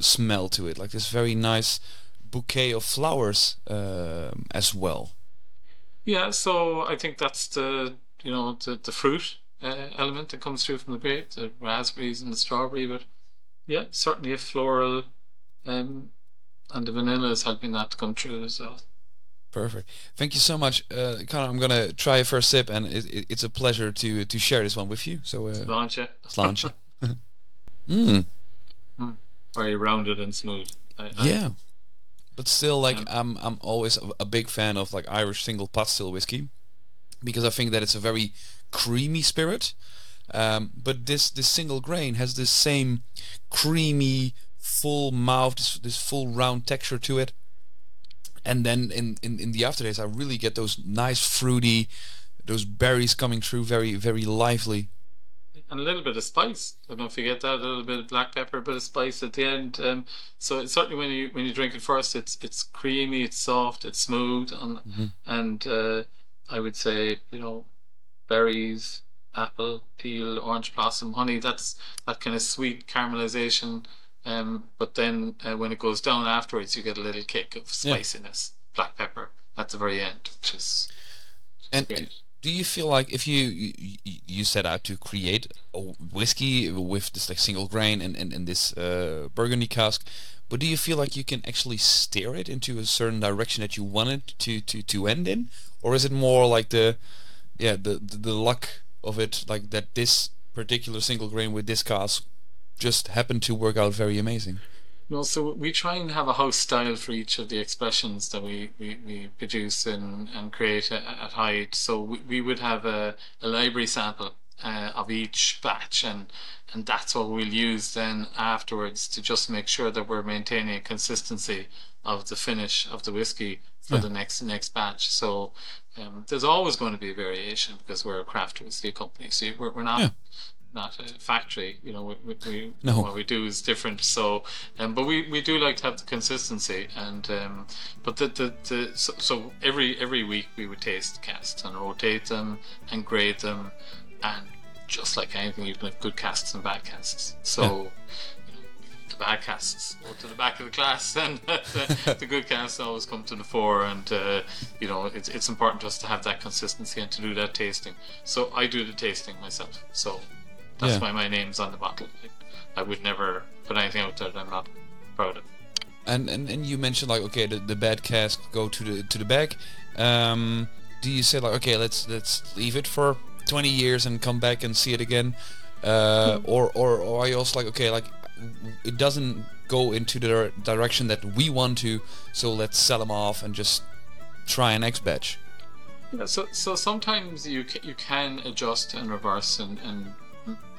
smell to it, like this very nice bouquet of flowers uh, as well. Yeah, so I think that's the you know the the fruit uh, element that comes through from the grape, the raspberries and the strawberry. But yeah, certainly a floral, um, and the vanilla is helping that come true as well. Perfect. Thank you so much, uh, Conor. I'm gonna try a first sip, and it, it, it's a pleasure to to share this one with you. So, uh, launch it. Launch. mm. Very rounded and smooth. I, I, yeah, but still, like yeah. I'm I'm always a big fan of like Irish single pot still whiskey because I think that it's a very creamy spirit. Um, but this this single grain has this same creamy, full mouth, this, this full round texture to it. And then in, in, in the aftertaste, I really get those nice fruity, those berries coming through, very very lively. And a little bit of spice. I don't forget that. A little bit of black pepper, a bit of spice at the end. Um, so it's certainly when you when you drink it first, it's it's creamy, it's soft, it's smooth, and mm-hmm. and uh, I would say you know berries, apple, peel, orange blossom, honey. That's that kind of sweet caramelization. Um, but then uh, when it goes down afterwards, you get a little kick of spiciness, yeah. black pepper at the very end, which is and do you feel like if you, you you set out to create a whiskey with this like single grain and and, and this uh, burgundy cask, but do you feel like you can actually steer it into a certain direction that you want it to to to end in, or is it more like the yeah the, the, the luck of it like that this particular single grain with this cask just happened to work out very amazing no, so we try and have a house style for each of the expressions that we, we, we produce and, and create at, at Hyde. So we, we would have a, a library sample uh, of each batch and and that's what we'll use then afterwards to just make sure that we're maintaining a consistency of the finish of the whiskey for yeah. the next next batch. So um, there's always going to be variation because we're a craft whiskey company. So we're, we're not yeah. Not a factory. You know, we, we no. what we do is different. So, um, but we, we do like to have the consistency and um, but the the, the so, so every every week we would taste casks and rotate them and grade them and just like anything, you can have good casks and bad casks. So. Yeah the bad casks go to the back of the class, (laughs) and the, the, good casks always come to the fore. And uh, you know, it's it's important to us to have that consistency and to do that tasting. So I do the tasting myself. So that's yeah. why my name's on the bottle. I, would never put anything out there that I'm not proud of. And and, and you mentioned like okay, the, the bad cask go to the to the back. Um, do you say like okay, let's let's leave it for 20 years and come back and see it again? Uh, hmm. or, or or are you also like okay, like it doesn't go into the direction that we want to, so let's sell them off and just try an next batch. Yeah, so so sometimes you ca- you can adjust and reverse and, and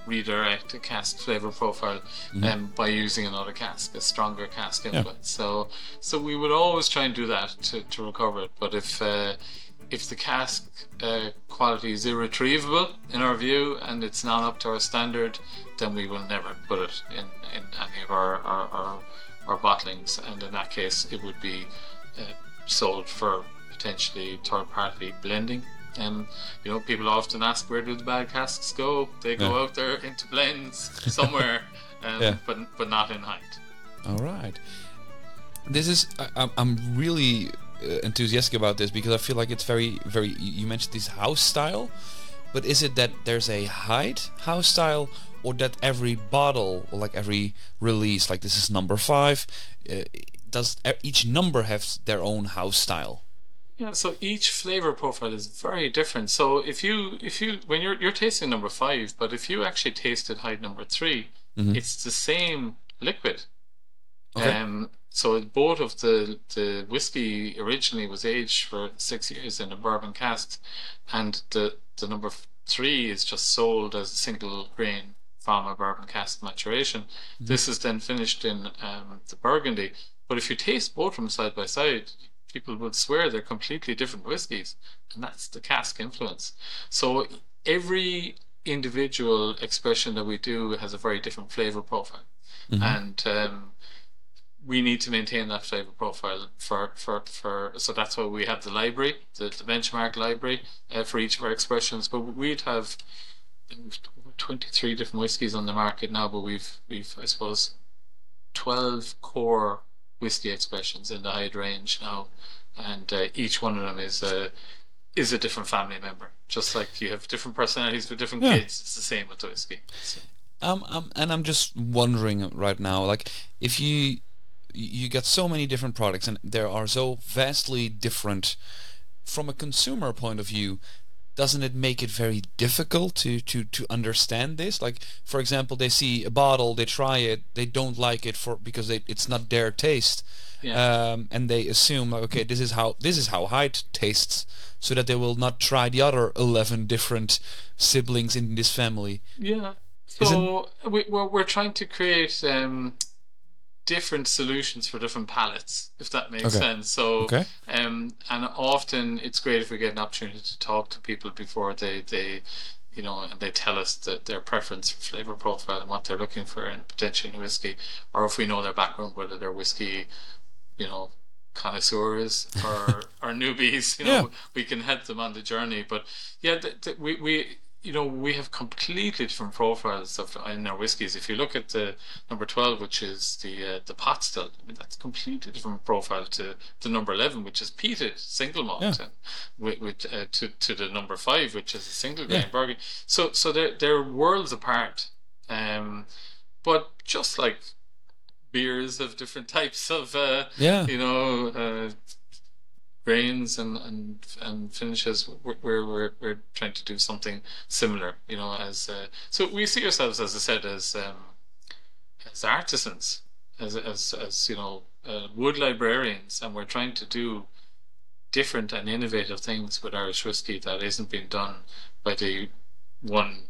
redirect a cask flavor profile mm-hmm. um, by using another cask, a stronger cask input. Yeah. So so we would always try and do that to, to recover it. But if uh, if the cask uh, quality is irretrievable in our view and it's not up to our standard, then we will never put it in, in any of our, our, our, our bottlings. And in that case, it would be uh, sold for potentially third party blending. And you know, people often ask where do the bad casks go? They go yeah. out there into blends somewhere, (laughs) um, yeah. but but not in Hyde. All right. This is I, I'm really uh, enthusiastic about this because I feel like it's very, very. You mentioned this house style, but is it that there's a Hyde house style, or that every bottle, or like every release, like this is number five, uh, does each number have their own house style? Yeah, so each flavor profile is very different. So if you if you when you're you're tasting number five, but if you actually tasted Hyde number 3 Mhm. it's the same liquid. Okay. Um, so both of the the whiskey originally was aged for six years in a bourbon cask, and the the number three is just sold as a single grain from a bourbon cask maturation. This is then finished in um, the Burgundy. But if you taste both of them side by side, people would swear they're completely different whiskies, and that's the cask influence. So every individual expression that we do has a very different flavor profile, and um, we need to maintain that flavor profile for for for. So that's why we have the library, the, the benchmark library uh, for each of our expressions. But we'd have twenty three different whiskies on the market now, but we've we've I suppose twelve core whiskey expressions in the Hyde range now, and uh, each one of them is a is a different family member. Just like you have different personalities for different Yeah. kids, it's the same with the whiskey. So, Um, um, and I'm just wondering right now, like, if you you get so many different products and there are so vastly different from a consumer point of view, doesn't it make it very difficult to to to understand this? Like, for example, they see a bottle, they try it, they don't like it for because they, it's not their taste, Yeah. um, and they assume like, okay, this is how this is how Hyde tastes, so that they will not try the other eleven different siblings in this family. Yeah. So we, we're, we're trying to create um, different solutions for different palettes, if that makes Okay. sense. So, Okay. um, and often it's great if we get an opportunity to talk to people before they, they you know, and they tell us that their preference for flavor profile and what they're looking for in potentially in whiskey, or if we know their background, whether they're whiskey, you know, connoisseurs or (laughs) or newbies, you know, Yeah. we can help them on the journey. But yeah, th- th- we we you know we have completely different profiles of in our whiskies. If you look at the number twelve, which is the uh, the pot still, I mean, that's completely different profile to the number eleven, which is peated single malt, Yeah. and with, with uh, to to the number five, which is a single grain Yeah. Burgundy. So so they're they're worlds apart. Um, but just like beers of different types of uh, Yeah. you know uh, grains and and and finishes we're, we're we're we're trying to do something similar you know as uh, so we see ourselves as i said as um as artisans as as as you know uh, wood librarians and we're trying to do different and innovative things with irish whiskey that isn't being done by the one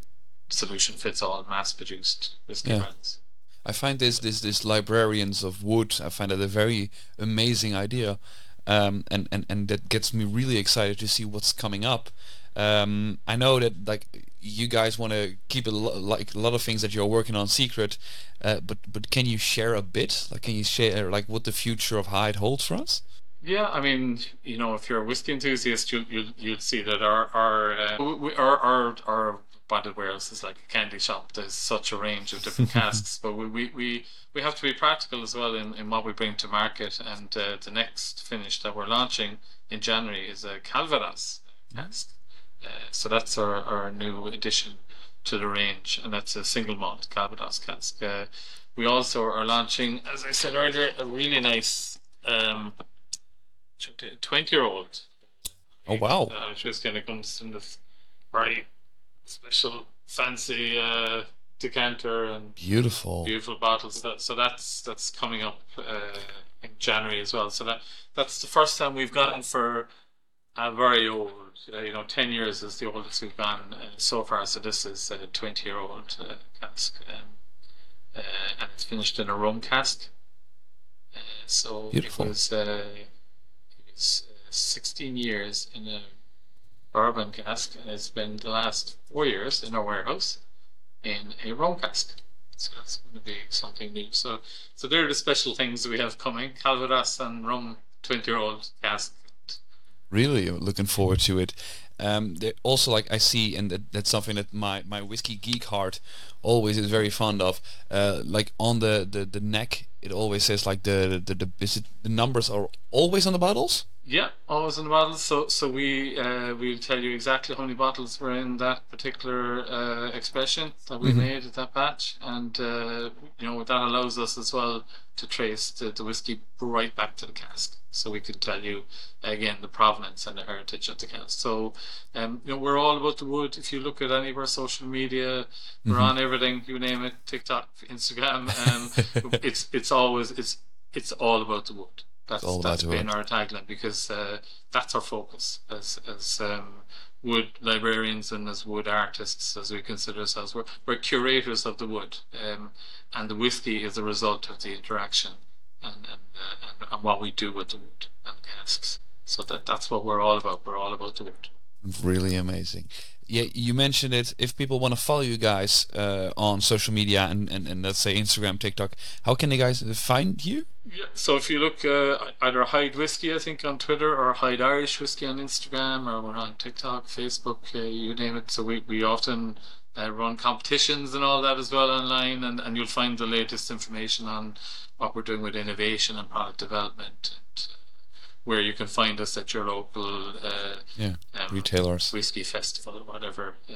solution fits all mass produced whiskey Yeah. brands I find this this this librarians of wood. I find it a very amazing idea, um, and and and that gets me really excited to see what's coming up. Um, I know that like you guys want to keep a lo- like a lot of things that you're working on secret, uh, but but can you share a bit? Like, can you share like what the future of Hyde holds for us? Yeah, I mean, you know, if you're a whiskey enthusiast, you'll you'll, you'll see that our our, uh, we- our our our bottled warehouse is like a candy shop. There's such a range of different (laughs) casks, but we, we, we, we have to be practical as well in, in what we bring to market. And uh, the next finish that we're launching in January is a Calvados cask. Uh, so that's our, our new addition to the range, and that's a single malt Calvados cask. Uh, we also are launching, as I said earlier, a really nice um, 20 year old Oh wow! uh, which is kind of comes in this very special, fancy uh, decanter and Beautiful. beautiful bottles. That, so that's that's coming up uh, in January as well. So that that's the first time we've gotten for a very old. Uh, you know, ten years is the oldest we've gone uh, so far. So this is a twenty-year-old uh, cask, um, uh, and it's finished in a rum cask. Uh, so Beautiful. it was uh, it was sixteen years in a bourbon cask, and it's been the last four years in our warehouse in a rum cask. So that's going to be something new. So, so they're the special things we have coming: Calvados and rum, twenty-year-old cask. really looking forward to it. Um, there- also, like I see, and that, that's something that my, my whiskey geek heart always is very fond of. Uh, like on the, the, the neck, it always says like the the, the the numbers are always on the bottles. Yeah, always in the bottles. So so we uh, we'll tell you exactly how many bottles were in that particular uh, expression that we made at that batch, and uh, you know that allows us as well to trace the, the whiskey right back to the cask. So we can tell you again the provenance and the heritage of the cask. So um, you know we're all about the wood. If you look at any of our social media, we're on everything. You name it, TikTok, Instagram. Um, (laughs) it's it's always it's it's all about the wood. That's all that's been our tagline because uh, that's our focus as as um, wood librarians and as wood artists, as we consider ourselves. We're, we're curators of the wood, um, and the whiskey is a result of the interaction and and, uh, and and what we do with the wood and casks. So that that's what we're all about. We're all about the wood. Really amazing. Yeah, you mentioned it. If people want to follow you guys uh, on social media and, and, and let's say Instagram, TikTok, how can they guys find you? Yeah, so if you look uh, either Hyde Whiskey, I think, on Twitter or Hyde Irish Whiskey on Instagram, or we're on TikTok, Facebook, uh, you name it. So we, we often uh, run competitions and all that as well online, and, and you'll find the latest information on what we're doing with innovation and product development, where you can find us at your local uh, Yeah, um, retailers. whiskey festival or whatever. Uh,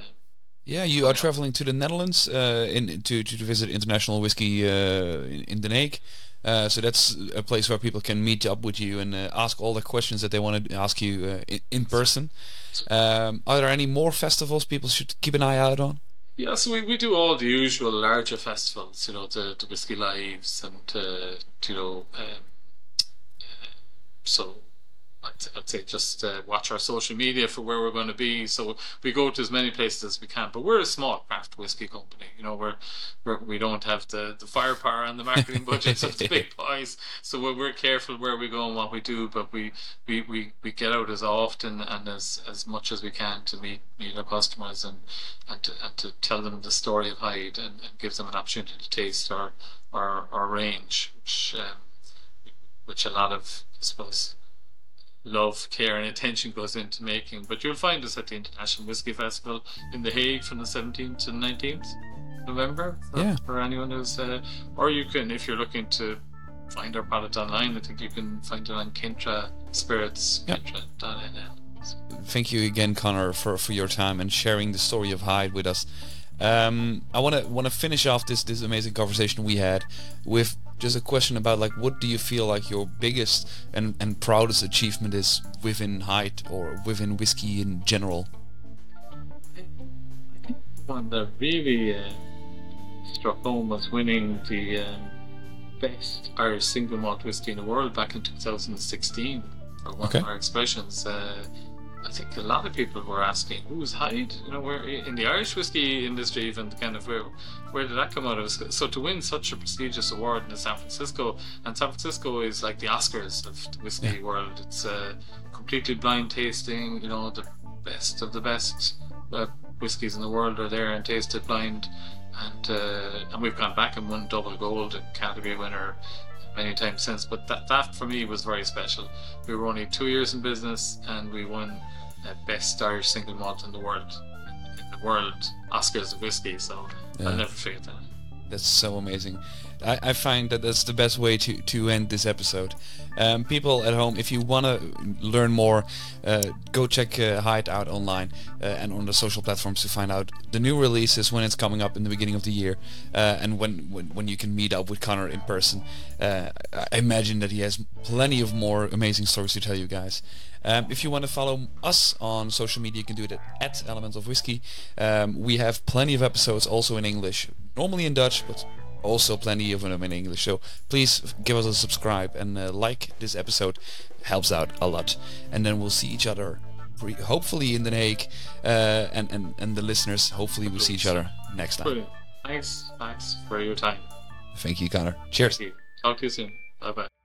Yeah, you are traveling to the Netherlands uh, in to, to visit International Whiskey uh, in, in Den Haag. Uh, so that's a place where people can meet up with you and uh, ask all the questions that they want to ask you uh, in, in person. Um, are there any more festivals people should keep an eye out on? Yeah, so we, we do all the usual larger festivals, you know, the, the Whiskey Lives and, uh, you know, um, so I'd, I'd say just uh, watch our social media for where we're going to be. So we go to as many places as we can, but we're a small craft whiskey company. You know, we're, we're we don't have the, the firepower and the marketing budgets of the big (laughs) boys. So we're, we're careful where we go and what we do, but we, we, we, we get out as often and as, as much as we can to meet meet our customers and and to, and to tell them the story of Hyde and, and gives them an opportunity to taste our our, our range, which um, which a lot of suppose love, care, and attention goes into making. But you'll find us at the International Whiskey Festival in The Hague from the 17th to the 19th November. For, Yeah. for anyone who's, uh, or you can, if you're looking to find our product online, I think you can find it on Kintra Spirits, Yeah. Kintra.nl. Thank you again, Conor, for, for your time and sharing the story of Hyde with us. Um, I want to want to finish off this this amazing conversation we had with just a question about like what do you feel like your biggest and, and proudest achievement is within Hyde or within whiskey in general? I think the one that really uh, struck home was winning the um, best Irish single malt whiskey in the world back in 2016 for one Okay. of our expressions. Uh, I think a lot of people were asking, "Who's Hyde?" You know, where in the Irish whiskey industry, even kind of where where did that come out of? So to win such a prestigious award in San Francisco, and San Francisco is like the Oscars of the whiskey world. It's uh, completely blind tasting. You know, the best of the best uh, whiskies in the world are there and tasted blind. And uh, and we've gone back and won double gold and category winner many times since. But that that for me was very special. We were only two years in business and we won uh, best Irish single malt in the world in the world Oscars of whiskey. So Yeah. I'll never forget that. That's so amazing. I, I find that that's the best way to, to end this episode. Um, people at home, if you want to learn more, uh, go check uh, out online uh, and on the social platforms to find out the new releases when it's coming up in the beginning of the year uh, and when, when, when you can meet up with Conor in person. Uh, I imagine that he has plenty of more amazing stories to tell you guys. Um, if you want to follow us on social media, you can do it at, at Elements of Whiskey. Um, we have plenty of episodes also in English, normally in Dutch, but also plenty of them in English. So please give us a subscribe and uh, like this episode. Helps out a lot. And then we'll see each other pre- hopefully in The Hague uh, and, and, and the listeners hopefully we'll see each other next time. Brilliant. Thanks, thanks for your time. Thank you, Conor. Cheers. You. Talk to you soon. Bye bye.